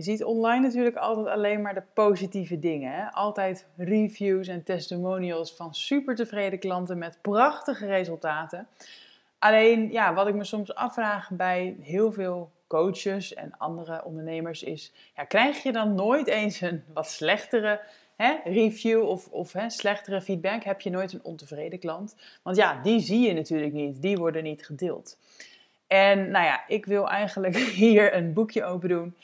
Je ziet online natuurlijk altijd alleen maar de positieve dingen. Hè? Altijd reviews en testimonials van super tevreden klanten met prachtige resultaten. Alleen, ja, wat ik me soms afvraag bij heel veel coaches en andere ondernemers is: ja, krijg je dan nooit eens een wat slechtere hè, review of, of hè, slechtere feedback? Heb je nooit een ontevreden klant? Want ja, die zie je natuurlijk niet, die worden niet gedeeld. En nou ja, ik wil eigenlijk hier een boekje open doen.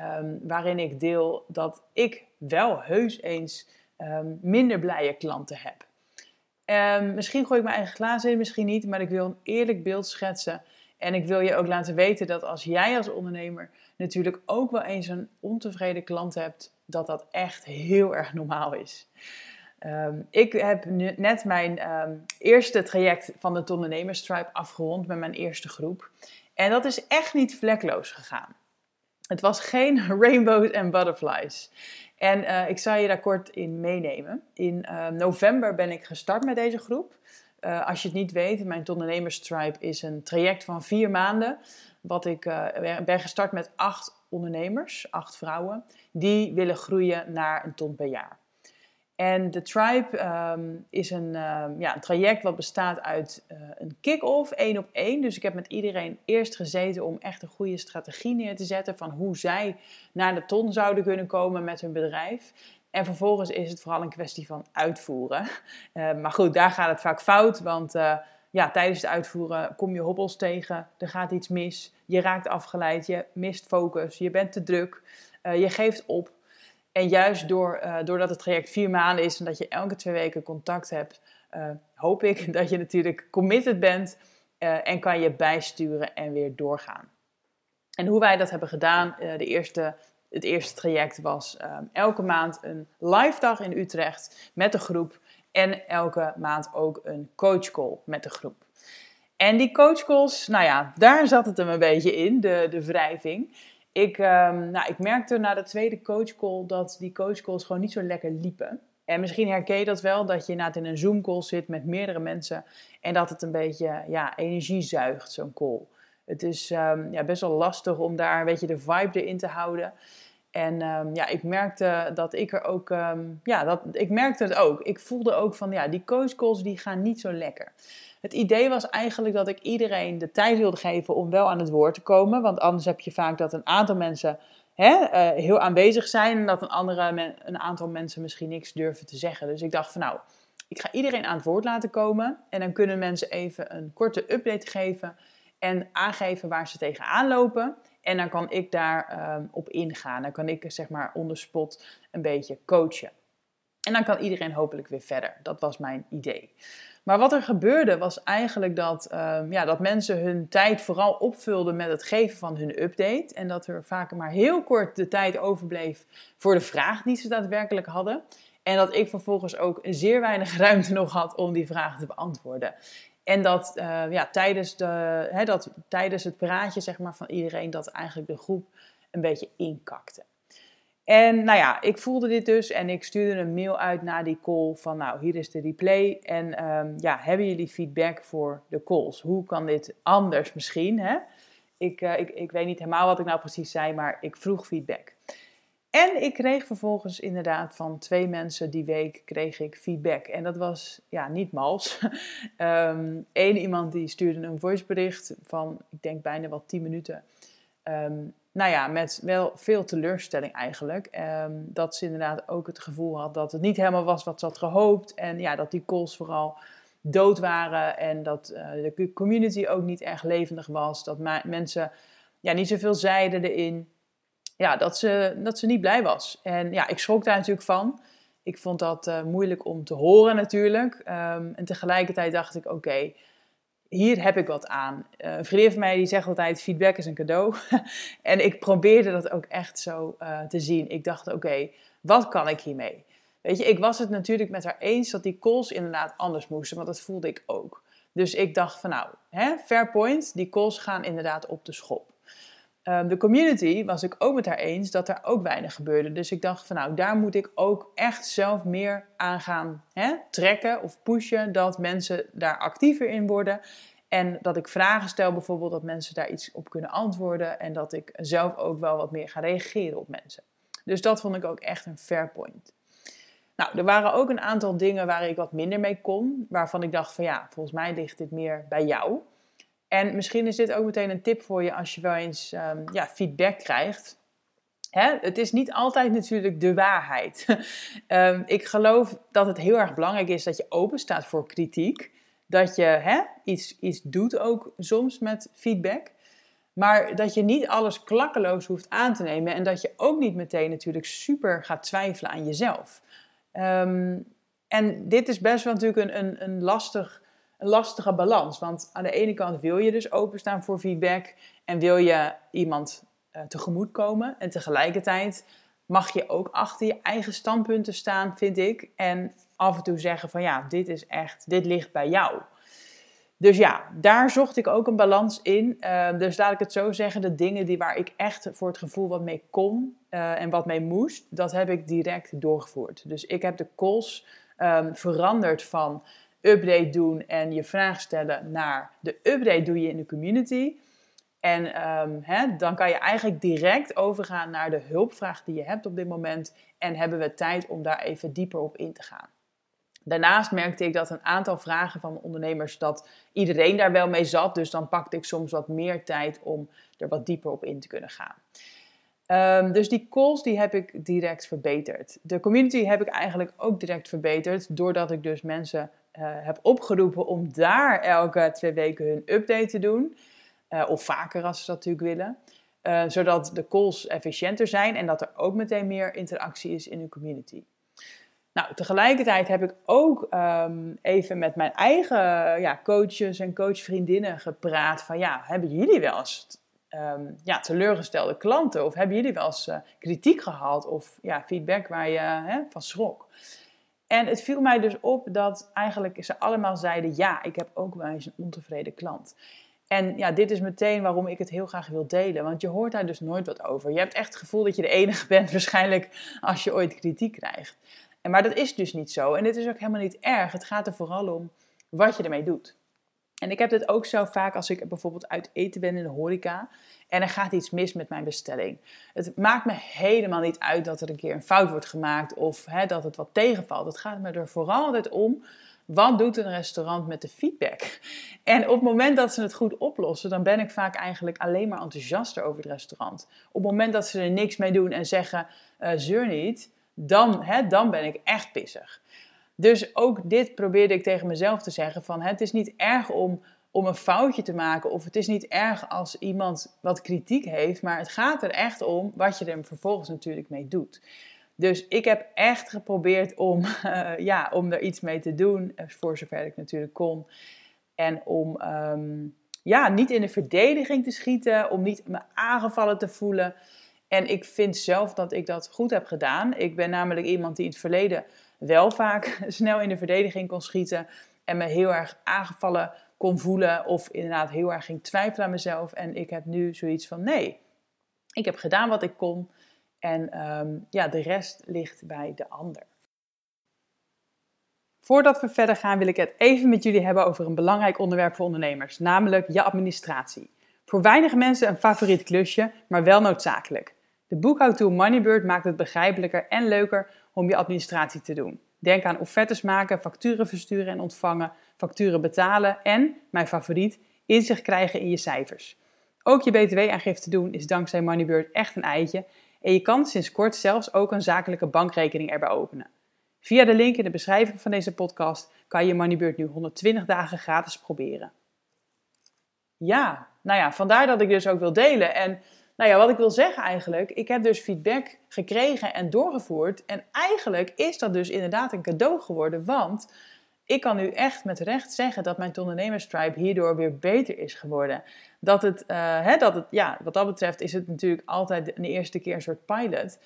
Um, waarin ik deel dat ik wel heus eens um, minder blije klanten heb. Um, misschien gooi ik mijn eigen glazen in, misschien niet, maar ik wil een eerlijk beeld schetsen. En ik wil je ook laten weten dat als jij als ondernemer natuurlijk ook wel eens een ontevreden klant hebt, dat dat echt heel erg normaal is. ik heb net mijn eerste traject van de Ondernemerstribe afgerond met mijn eerste groep. En dat is echt niet vlekloos gegaan. Het was geen rainbows en butterflies. En uh, ik zal je daar kort in meenemen. In uh, november ben ik gestart met deze groep. Uh, als je het niet weet, mijn ondernemerstribe is een traject van vier maanden. Wat ik ben gestart met acht ondernemers, acht vrouwen, die willen groeien naar een ton per jaar. En de Tribe um, is een, um, ja, traject wat bestaat uit uh, een kick-off, één op één. Dus ik heb met iedereen eerst gezeten om echt een goede strategie neer te zetten van hoe zij naar de ton zouden kunnen komen met hun bedrijf. En vervolgens is het vooral een kwestie van uitvoeren. Uh, maar goed, daar gaat het vaak fout, want uh, ja, tijdens het uitvoeren kom je hobbels tegen, er gaat iets mis, je raakt afgeleid, je mist focus, je bent te druk, je geeft op. En juist door, uh, doordat het traject vier maanden is en dat je elke twee weken contact hebt, uh, hoop ik dat je natuurlijk committed bent uh, en kan je bijsturen en weer doorgaan. En hoe wij dat hebben gedaan, de eerste, het eerste traject was elke maand een live dag in Utrecht met de groep en elke maand ook een coachcall met de groep. En die coachcalls, nou ja, daar zat het hem een beetje in, de, de wrijving. Ik, um, nou, ik merkte na de tweede coachcall dat die coachcalls gewoon niet zo lekker liepen. En misschien herken je dat wel, dat je inderdaad in een Zoom-call zit met meerdere mensen en dat het een beetje ja, energie zuigt, zo'n call. Het is um, ja, best wel lastig om daar een beetje de vibe erin te houden. En um, ja, ik merkte dat ik er ook, ja, dat, ik merkte het ook. Ik voelde ook van, ja, die coachcalls die gaan niet zo lekker. Het idee was eigenlijk dat ik iedereen de tijd wilde geven om wel aan het woord te komen. Want anders heb je vaak dat een aantal mensen hè, uh, heel aanwezig zijn en dat een, andere een aantal mensen misschien niks durven te zeggen. Dus ik dacht van nou, ik ga iedereen aan het woord laten komen. En dan kunnen mensen even een korte update geven en aangeven waar ze tegenaan lopen. En dan kan ik daar um, op ingaan. Dan kan ik zeg maar on the spot een beetje coachen. En dan kan iedereen hopelijk weer verder. Dat was mijn idee. Maar wat er gebeurde was eigenlijk dat, um, ja, dat mensen hun tijd vooral opvulden met het geven van hun update. En dat er vaak maar heel kort de tijd overbleef voor de vraag die ze daadwerkelijk hadden. En dat ik vervolgens ook zeer weinig ruimte nog had om die vraag te beantwoorden. En dat, uh, ja, tijdens, de, hè, dat tijdens het praatje zeg maar, van iedereen, dat eigenlijk de groep een beetje inkakte. En nou ja, ik voelde dit dus en ik stuurde een mail uit na die call van nou, hier is de replay. En um, ja, hebben jullie feedback voor de calls? Hoe kan dit anders misschien? Hè? Ik, uh, ik, ik weet niet helemaal wat ik nou precies zei, maar ik vroeg feedback. En ik kreeg vervolgens inderdaad van twee mensen die week kreeg ik feedback. En dat was ja, niet mals. Eén um, iemand die stuurde een voicebericht van, ik denk bijna wel 10 minuten. Um, nou ja, met wel veel teleurstelling eigenlijk. Um, dat ze inderdaad ook het gevoel had dat het niet helemaal was wat ze had gehoopt. En ja, dat die calls vooral dood waren. En dat uh, de community ook niet erg levendig was. Dat mensen ja, niet zoveel zeiden erin. Ja, dat ze, dat ze niet blij was. En ja, ik schrok daar natuurlijk van. Ik vond dat uh, moeilijk om te horen natuurlijk. Um, en tegelijkertijd dacht ik, oké, hier heb ik wat aan. Uh, een vriendin van mij die zegt altijd, feedback is een cadeau. en ik probeerde dat ook echt zo uh, te zien. Ik dacht, oké, wat kan ik hiermee? weet je, ik was het natuurlijk met haar eens dat die calls inderdaad anders moesten, want dat voelde ik ook. Dus ik dacht van nou, hè, fair point, die calls gaan inderdaad op de schop. Ehm, de community was ik ook met haar eens dat er ook weinig gebeurde. Dus ik dacht van nou, daar moet ik ook echt zelf meer aan gaan hè, trekken of pushen. Dat mensen daar actiever in worden. En dat ik vragen stel bijvoorbeeld, dat mensen daar iets op kunnen antwoorden. En dat ik zelf ook wel wat meer ga reageren op mensen. Dus dat vond ik ook echt een fair point. Nou, er waren ook een aantal dingen waar ik wat minder mee kon. Waarvan ik dacht van ja, volgens mij ligt dit meer bij jou. En misschien is dit ook meteen een tip voor je als je wel eens ehm, ja, feedback krijgt. Hè? Het is niet altijd natuurlijk de waarheid. um, ik geloof dat het heel erg belangrijk is dat je open staat voor kritiek. Dat je hè, iets, iets doet ook soms met feedback. Maar dat je niet alles klakkeloos hoeft aan te nemen. En dat je ook niet meteen natuurlijk super gaat twijfelen aan jezelf. Um, en dit is best wel natuurlijk een, een, een lastig een lastige balans. Want aan de ene kant wil je dus openstaan voor feedback en wil je iemand uh, tegemoet komen. En tegelijkertijd mag je ook achter je eigen standpunten staan, vind ik. En af en toe zeggen van ja, dit is echt, dit ligt bij jou. Dus ja, daar zocht ik ook een balans in. Uh, dus laat ik het zo zeggen, de dingen die waar ik echt voor het gevoel wat mee kon uh, en wat mee moest, dat heb ik direct doorgevoerd. Dus ik heb de calls um, veranderd van update doen en je vraag stellen naar de update doe je in de community. En hè, dan kan je eigenlijk direct overgaan naar de hulpvraag die je hebt op dit moment. En hebben we tijd om daar even dieper op in te gaan. Daarnaast merkte ik dat een aantal vragen van ondernemers dat iedereen daar wel mee zat. Dus dan pakte ik soms wat meer tijd om er wat dieper op in te kunnen gaan. Um, dus die calls die heb ik direct verbeterd. De community heb ik eigenlijk ook direct verbeterd. Doordat ik dus mensen heb opgeroepen om daar elke twee weken hun update te doen. Uh, of vaker als ze dat natuurlijk willen. Uh, zodat de calls efficiënter zijn en dat er ook meteen meer interactie is in de community. Nou, tegelijkertijd heb ik ook um, even met mijn eigen ja, coaches en coachvriendinnen gepraat van ja, hebben jullie wel eens um, ja, teleurgestelde klanten of hebben jullie wel eens kritiek gehad of ja, feedback waar je hè, van schrok? En het viel mij dus op dat eigenlijk ze allemaal zeiden: ja, ik heb ook wel eens een ontevreden klant. En ja, dit is meteen waarom ik het heel graag wil delen. Want je hoort daar dus nooit wat over. Je hebt echt het gevoel dat je de enige bent, waarschijnlijk als je ooit kritiek krijgt. En, maar dat is dus niet zo. En dit is ook helemaal niet erg. Het gaat er vooral om wat je ermee doet. En ik heb dit ook zo vaak als ik bijvoorbeeld uit eten ben in de horeca en er gaat iets mis met mijn bestelling. Het maakt me helemaal niet uit dat er een keer een fout wordt gemaakt of hè, dat het wat tegenvalt. Het gaat me er vooral altijd om. Wat doet een restaurant met de feedback? En op het moment dat ze het goed oplossen, dan ben ik vaak eigenlijk alleen maar enthousiaster over het restaurant. Op het moment dat ze er niks mee doen en zeggen, uh, zeur niet, dan, hè, dan ben ik echt pissig. Dus ook dit probeerde ik tegen mezelf te zeggen: van het is niet erg om, om een foutje te maken, of het is niet erg als iemand wat kritiek heeft, maar het gaat er echt om wat je er vervolgens natuurlijk mee doet. Dus ik heb echt geprobeerd om, uh, ja, om er iets mee te doen, eh, voor zover ik natuurlijk kon. En om um, ja, niet in de verdediging te schieten, om niet me aangevallen te voelen. En ik vind zelf dat ik dat goed heb gedaan. Ik ben namelijk iemand die in het verleden wel vaak snel in de verdediging kon schieten en me heel erg aangevallen kon voelen of inderdaad heel erg ging twijfelen aan mezelf. En ik heb nu zoiets van nee, ik heb gedaan wat ik kon en um, ja, de rest ligt bij de ander. Voordat we verder gaan wil ik het even met jullie hebben over een belangrijk onderwerp voor ondernemers, namelijk je administratie. Voor weinig mensen een favoriet klusje, maar wel noodzakelijk. De boekhoudtool Moneybird maakt het begrijpelijker en leuker om je administratie te doen. Denk aan offertes maken, facturen versturen en ontvangen, facturen betalen en, mijn favoriet, inzicht krijgen in je cijfers. Ook je btw-aangifte doen is dankzij Moneybird echt een eitje en je kan sinds kort zelfs ook een zakelijke bankrekening erbij openen. Via de link in de beschrijving van deze podcast kan je Moneybird nu 120 dagen gratis proberen. Ja, nou ja, vandaar dat ik dus ook wil delen. En nou ja, wat ik wil zeggen eigenlijk, ik heb dus feedback gekregen en doorgevoerd. En eigenlijk is dat dus inderdaad een cadeau geworden, want ik kan nu echt met recht zeggen dat mijn ondernemerstribe hierdoor weer beter is geworden. Dat het, uh, hè, dat het, ja, wat dat betreft is het natuurlijk altijd de eerste keer een soort pilot.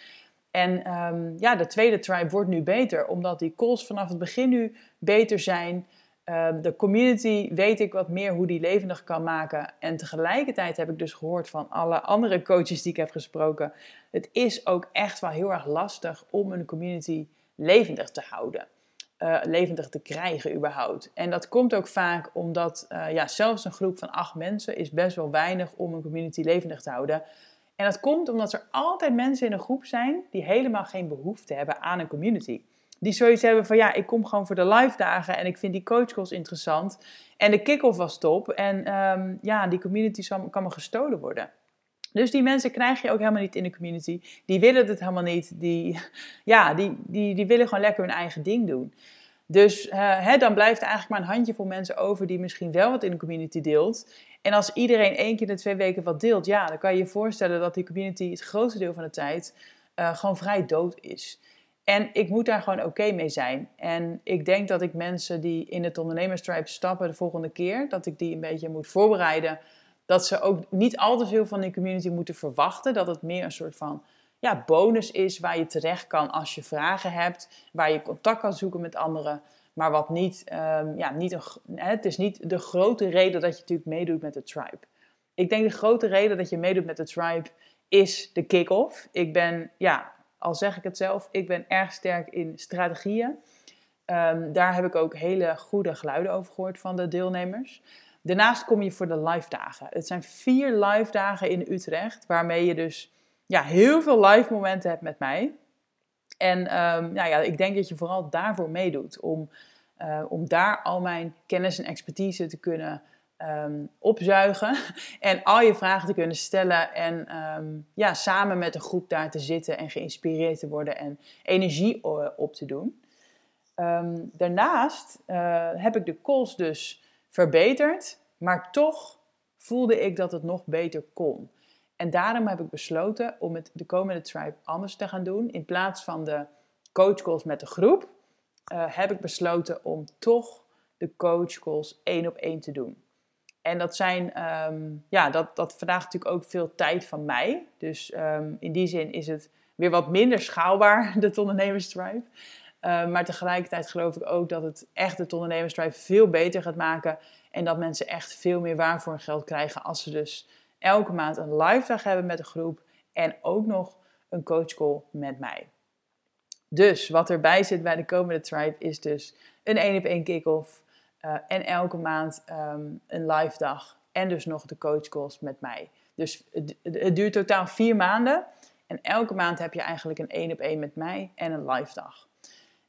En ehm, ja, de tweede tribe wordt nu beter, omdat die calls vanaf het begin nu beter zijn. Ehm, de community weet ik wat meer hoe die levendig kan maken. En tegelijkertijd heb ik dus gehoord van alle andere coaches die ik heb gesproken. Het is ook echt wel heel erg lastig om een community levendig te houden. Uh, levendig te krijgen überhaupt. En dat komt ook vaak omdat uh, ja, zelfs een groep van acht mensen is best wel weinig om een community levendig te houden. En dat komt omdat er altijd mensen in een groep zijn die helemaal geen behoefte hebben aan een community. Die zoiets hebben van ja, ik kom gewoon voor de live dagen en ik vind die coachcalls interessant. En de kick-off was top. En um, ja, die community kan me gestolen worden. Dus die mensen krijg je ook helemaal niet in de community. Die willen het helemaal niet. Die, ja, die, die, die willen gewoon lekker hun eigen ding doen. Dus uh, hè, dan blijft er eigenlijk maar een handjevol mensen over die misschien wel wat in de community deelt. En als iedereen één keer in de twee weken wat deelt, ja, dan kan je je voorstellen dat die community het grootste deel van de tijd uh, gewoon vrij dood is. En ik moet daar gewoon oké mee zijn. En ik denk dat ik mensen die in het ondernemerstribe stappen de volgende keer, dat ik die een beetje moet voorbereiden. Dat ze ook niet al te veel van die community moeten verwachten. Dat het meer een soort van ja, bonus is waar je terecht kan als je vragen hebt, waar je contact kan zoeken met anderen. Maar wat niet, um, ja, niet een, het is niet de grote reden dat je natuurlijk meedoet met de tribe. Ik denk de grote reden dat je meedoet met de tribe is de kick-off. Ik ben, ja, al zeg ik het zelf, ik ben erg sterk in strategieën. Um, daar heb ik ook hele goede geluiden over gehoord van de deelnemers. Daarnaast kom je voor de live dagen. Het zijn vier live dagen in Utrecht, waarmee je dus ja, heel veel live momenten hebt met mij. En nou ja, ik denk dat je vooral daarvoor meedoet. Om, uh, om daar al mijn kennis en expertise te kunnen um, opzuigen. En al je vragen te kunnen stellen. En um, ja, samen met een groep daar te zitten en geïnspireerd te worden en energie op te doen. daarnaast uh, heb ik de calls dus verbeterd. Maar toch voelde ik dat het nog beter kon. En daarom heb ik besloten om het de komende tribe anders te gaan doen. In plaats van de coachcalls met de groep, uh, heb ik besloten om toch de coachcalls één op één te doen. En dat zijn, um, ja, dat, dat vraagt natuurlijk ook veel tijd van mij. Dus um, in die zin is het weer wat minder schaalbaar, de ondernemerstribe. Uh, maar tegelijkertijd geloof ik ook dat het echt de ondernemerstribe veel beter gaat maken. En dat mensen echt veel meer waar voor hun geld krijgen als ze dus elke maand een live dag hebben met de groep en ook nog een coachcall met mij. Dus wat erbij zit bij de komende tribe is dus een één op één kick-off uh, en elke maand um, een live dag en dus nog de coachcalls met mij. Dus het, duurt totaal vier maanden en elke maand heb je eigenlijk een één op één met mij en een live dag.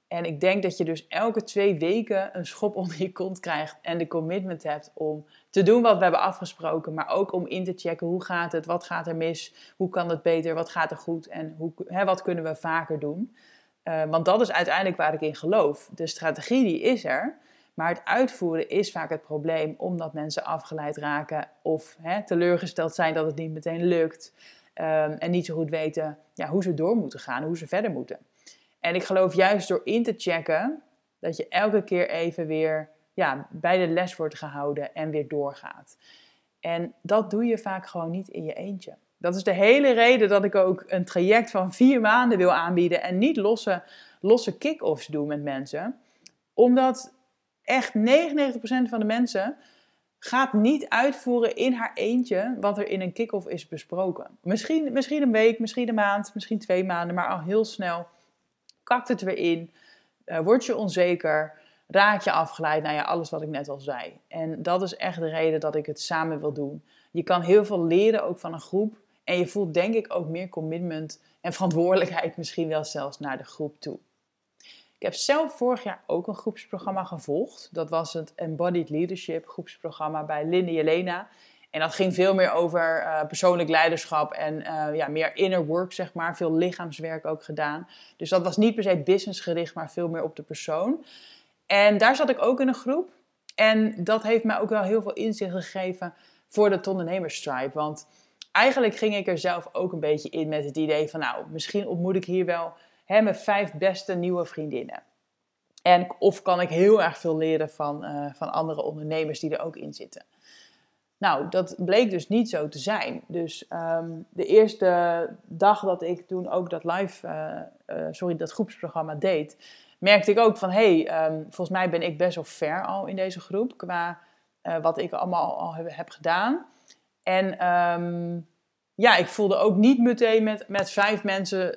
En ik denk dat je dus elke twee weken een schop onder je kont krijgt en de commitment hebt om te doen wat we hebben afgesproken, maar ook om in te checken hoe gaat het, wat gaat er mis, hoe kan het beter, wat gaat er goed en hoe, hè, wat kunnen we vaker doen. Uh, want dat is uiteindelijk waar ik in geloof. De strategie die is er, maar het uitvoeren is vaak het probleem omdat mensen afgeleid raken of hè, teleurgesteld zijn dat het niet meteen lukt um, en niet zo goed weten ja, hoe ze door moeten gaan, hoe ze verder moeten. En ik geloof juist door in te checken dat je elke keer even weer ja, bij de les wordt gehouden en weer doorgaat. En dat doe je vaak gewoon niet in je eentje. Dat is de hele reden dat ik ook een traject van vier maanden wil aanbieden en niet losse, losse kick-offs doe met mensen. Omdat echt 99% van de mensen gaat niet uitvoeren in haar eentje wat er in een kick-off is besproken. Misschien, misschien een week, misschien een maand, misschien twee maanden, maar al heel snel kakt het weer in, uh, word je onzeker, raak je afgeleid, nou ja, alles wat ik net al zei. En dat is echt de reden dat ik het samen wil doen. Je kan heel veel leren ook van een groep en je voelt denk ik ook meer commitment en verantwoordelijkheid misschien wel zelfs naar de groep toe. Ik heb zelf vorig jaar ook een groepsprogramma gevolgd. Dat was het Embodied Leadership groepsprogramma bij Linde Jelena. En dat ging veel meer over uh, persoonlijk leiderschap en uh, ja, meer inner work, zeg maar. Veel lichaamswerk ook gedaan. Dus dat was niet per se businessgericht, maar veel meer op de persoon. En daar zat ik ook in een groep. En dat heeft mij ook wel heel veel inzicht gegeven voor de ondernemerstribe. Want eigenlijk ging ik er zelf ook een beetje in met het idee van... nou, misschien ontmoet ik hier wel hè, mijn vijf beste nieuwe vriendinnen. En of kan ik heel erg veel leren van, uh, van andere ondernemers die er ook in zitten. Nou, dat bleek dus niet zo te zijn. Dus ehm, de eerste dag dat ik toen ook dat live, uh, sorry, dat groepsprogramma deed, merkte ik ook van, hé, hey, ehm, volgens mij ben ik best wel ver al in deze groep qua wat ik allemaal al heb, gedaan. En um, ja, ik voelde ook niet meteen met, met vijf mensen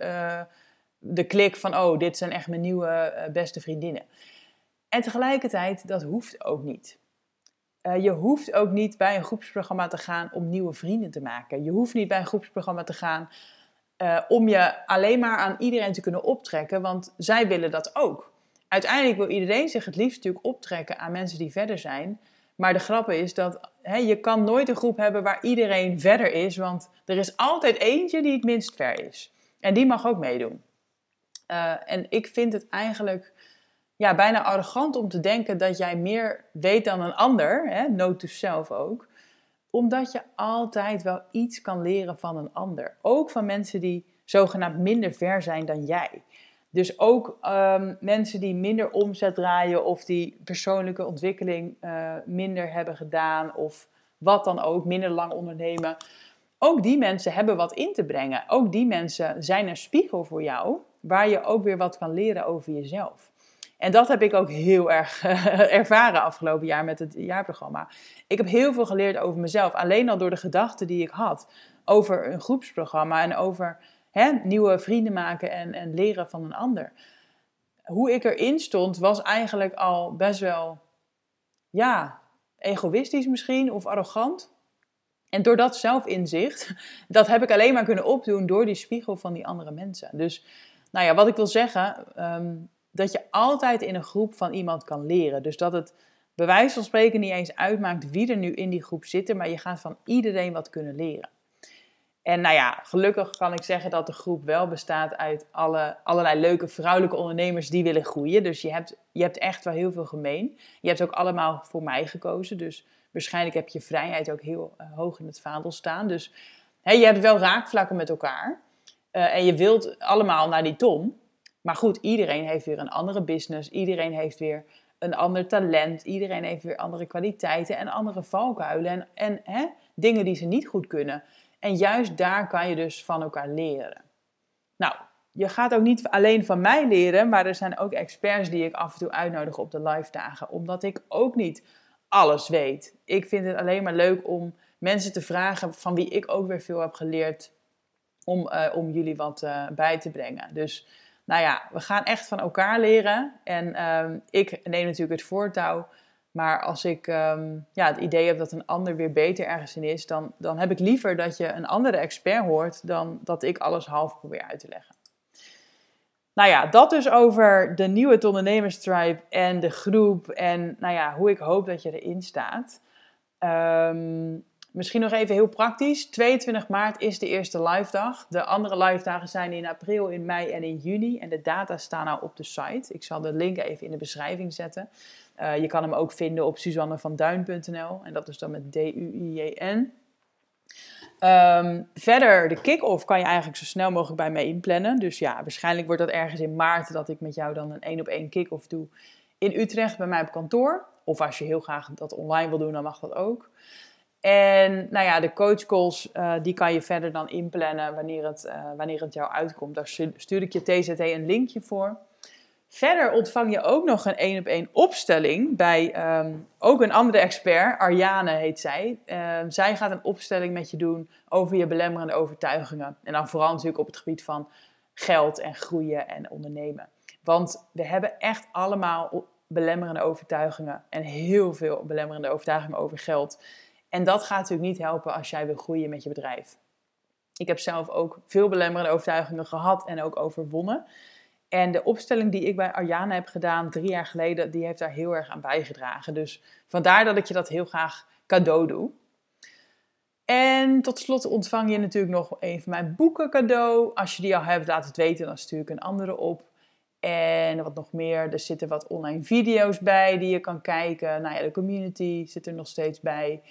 de klik van, oh, dit zijn echt mijn nieuwe beste vriendinnen. En tegelijkertijd, dat hoeft ook niet. Uh, je hoeft ook niet bij een groepsprogramma te gaan om nieuwe vrienden te maken. Je hoeft niet bij een groepsprogramma te gaan uh, om je alleen maar aan iedereen te kunnen optrekken, want zij willen dat ook. Uiteindelijk wil iedereen zich het liefst natuurlijk optrekken aan mensen die verder zijn. Maar de grap is dat je kan nooit een groep hebben waar iedereen verder is, want er is altijd eentje die het minst ver is. En die mag ook meedoen. Uh, en ik vind het eigenlijk ja, bijna arrogant om te denken dat jij meer weet dan een ander, hè, note to self ook, omdat je altijd wel iets kan leren van een ander. Ook van mensen die zogenaamd minder ver zijn dan jij. Dus ook um, mensen die minder omzet draaien of die persoonlijke ontwikkeling uh, minder hebben gedaan of wat dan ook, minder lang ondernemen. Ook die mensen hebben wat in te brengen. Ook die mensen zijn een spiegel voor jou, waar je ook weer wat kan leren over jezelf. En dat heb ik ook heel erg ervaren afgelopen jaar met het jaarprogramma. Ik heb heel veel geleerd over mezelf. Alleen al door de gedachten die ik had over een groepsprogramma en over hè, nieuwe vrienden maken en, en leren van een ander. Hoe ik erin stond was eigenlijk al best wel, ja, egoïstisch misschien of arrogant. En door dat zelfinzicht, dat heb ik alleen maar kunnen opdoen door die spiegel van die andere mensen. Dus, nou ja, wat ik wil zeggen, ehm, dat je altijd in een groep van iemand kan leren. Dus dat het bij wijze van spreken niet eens uitmaakt wie er nu in die groep zit, maar je gaat van iedereen wat kunnen leren. En nou ja, gelukkig kan ik zeggen dat de groep wel bestaat uit alle, allerlei leuke vrouwelijke ondernemers die willen groeien. Dus je hebt, je hebt echt wel heel veel gemeen. Je hebt ook allemaal voor mij gekozen. Dus waarschijnlijk heb je vrijheid ook heel uh, hoog in het vaandel staan. Dus hè, je hebt wel raakvlakken met elkaar. Uh, en je wilt allemaal naar die ton. Maar goed, iedereen heeft weer een andere business. Iedereen heeft weer een ander talent. Iedereen heeft weer andere kwaliteiten en andere valkuilen. En, en hè, dingen die ze niet goed kunnen. En juist daar kan je dus van elkaar leren. Nou, je gaat ook niet alleen van mij leren, maar er zijn ook experts die ik af en toe uitnodig op de live dagen, omdat ik ook niet alles weet. Ik vind het alleen maar leuk om mensen te vragen van wie ik ook weer veel heb geleerd, om, uh, om jullie wat uh, bij te brengen. Dus nou ja, we gaan echt van elkaar leren. En um, ik neem natuurlijk het voortouw. Maar als ik um, ja, het idee heb dat een ander weer beter ergens in is, dan, dan heb ik liever dat je een andere expert hoort dan dat ik alles half probeer uit te leggen. Nou ja, dat dus over de nieuwe ondernemerstribe en de groep en nou ja, hoe ik hoop dat je erin staat. Um, Misschien nog even heel praktisch. 22 maart is de eerste live dag. De andere live dagen zijn in april, in mei en in juni. En de data staan nou op de site. Ik zal de link even in de beschrijving zetten. Uh, je kan hem ook vinden op suzannevanduin.nl. En dat is dan met D-U-I-J-N. Um, verder, de kick-off kan je eigenlijk zo snel mogelijk bij mij inplannen. Dus ja, waarschijnlijk wordt dat ergens in maart dat ik met jou dan een één op één kick-off doe in Utrecht bij mij op kantoor. Of als je heel graag dat online wil doen, dan mag dat ook. En nou ja, de coachcalls, uh, die kan je verder dan inplannen wanneer het, uh, wanneer het jou uitkomt. Daar stuur ik je TZT een linkje voor. Verder ontvang je ook nog een één op één opstelling bij um, ook een andere expert, Ariane heet zij. Uh, zij gaat een opstelling met je doen over je belemmerende overtuigingen. En dan vooral natuurlijk op het gebied van geld en groeien en ondernemen. Want we hebben echt allemaal belemmerende overtuigingen en heel veel belemmerende overtuigingen over geld. En dat gaat natuurlijk niet helpen als jij wil groeien met je bedrijf. Ik heb zelf ook veel belemmerende overtuigingen gehad en ook overwonnen. En de opstelling die ik bij Arjana heb gedaan drie jaar geleden, die heeft daar heel erg aan bijgedragen. Dus vandaar dat ik je dat heel graag cadeau doe. En tot slot ontvang je natuurlijk nog een van mijn boeken cadeau. Als je die al hebt, laat het weten, dan stuur ik een andere op. En wat nog meer, er zitten wat online video's bij die je kan kijken. Nou ja, de community zit er nog steeds bij.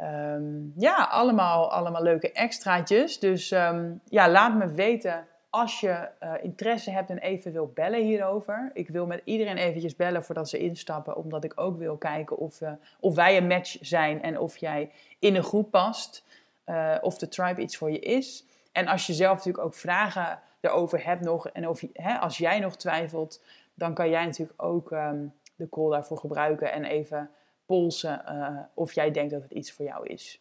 Um, ja, allemaal, allemaal leuke extraatjes. Dus um, ja, laat me weten als je uh, interesse hebt en even wil bellen hierover. Ik wil met iedereen eventjes bellen voordat ze instappen. Omdat ik ook wil kijken of, uh, of wij een match zijn en of jij in een groep past. Uh, of de tribe iets voor je is. En als je zelf natuurlijk ook vragen erover hebt nog. En of, hè, als jij nog twijfelt, dan kan jij natuurlijk ook um, de call daarvoor gebruiken. En even polsen of jij denkt dat het iets voor jou is.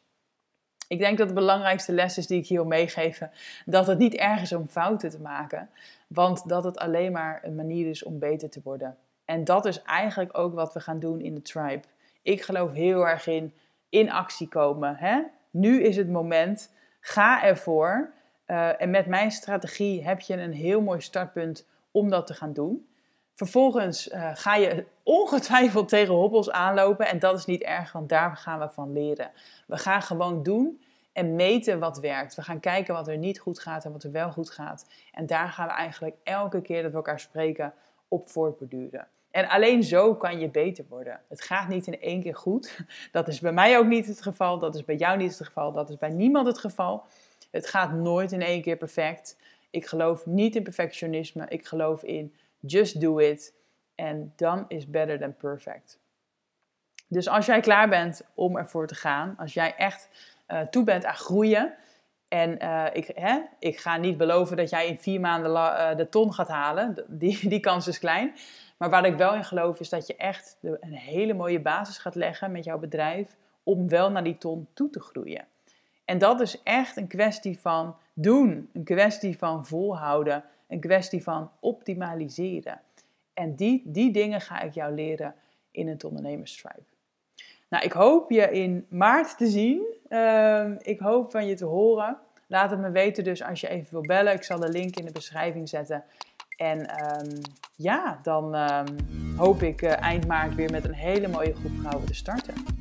Ik denk dat de belangrijkste les is die ik hier wil meegeven, dat het niet erg is om fouten te maken, want dat het alleen maar een manier is om beter te worden. En dat is eigenlijk ook wat we gaan doen in de tribe. Ik geloof heel erg in in actie komen. Hè? Nu is het moment. Ga ervoor. Uh, en met mijn strategie heb je een heel mooi startpunt om dat te gaan doen. Vervolgens uh, ga je ongetwijfeld tegen hobbels aanlopen en dat is niet erg, want daar gaan we van leren. We gaan gewoon doen en meten wat werkt. We gaan kijken wat er niet goed gaat en wat er wel goed gaat. En daar gaan we eigenlijk elke keer dat we elkaar spreken op voortborduren. En alleen zo kan je beter worden. Het gaat niet in één keer goed. Dat is bij mij ook niet het geval. Dat is bij jou niet het geval. Dat is bij niemand het geval. Het gaat nooit in één keer perfect. Ik geloof niet in perfectionisme. Ik geloof in just do it. En dan is better than perfect. Dus als jij klaar bent om ervoor te gaan, als jij echt uh, toe bent aan groeien. En uh, ik, hè, ik ga niet beloven dat jij in vier maanden uh, de ton gaat halen. Die, die kans is klein. Maar waar ik wel in geloof is dat je echt een hele mooie basis gaat leggen met jouw bedrijf. Om wel naar die ton toe te groeien. En dat is echt een kwestie van doen. Een kwestie van volhouden. Een kwestie van optimaliseren. En die, die dingen ga ik jou leren in het ondernemerstribe. Nou, ik hoop je in maart te zien. Uh, ik hoop van je te horen. Laat het me weten dus als je even wil bellen. Ik zal de link in de beschrijving zetten. En um, ja, dan um, hoop ik uh, eind maart weer met een hele mooie groep vrouwen te starten.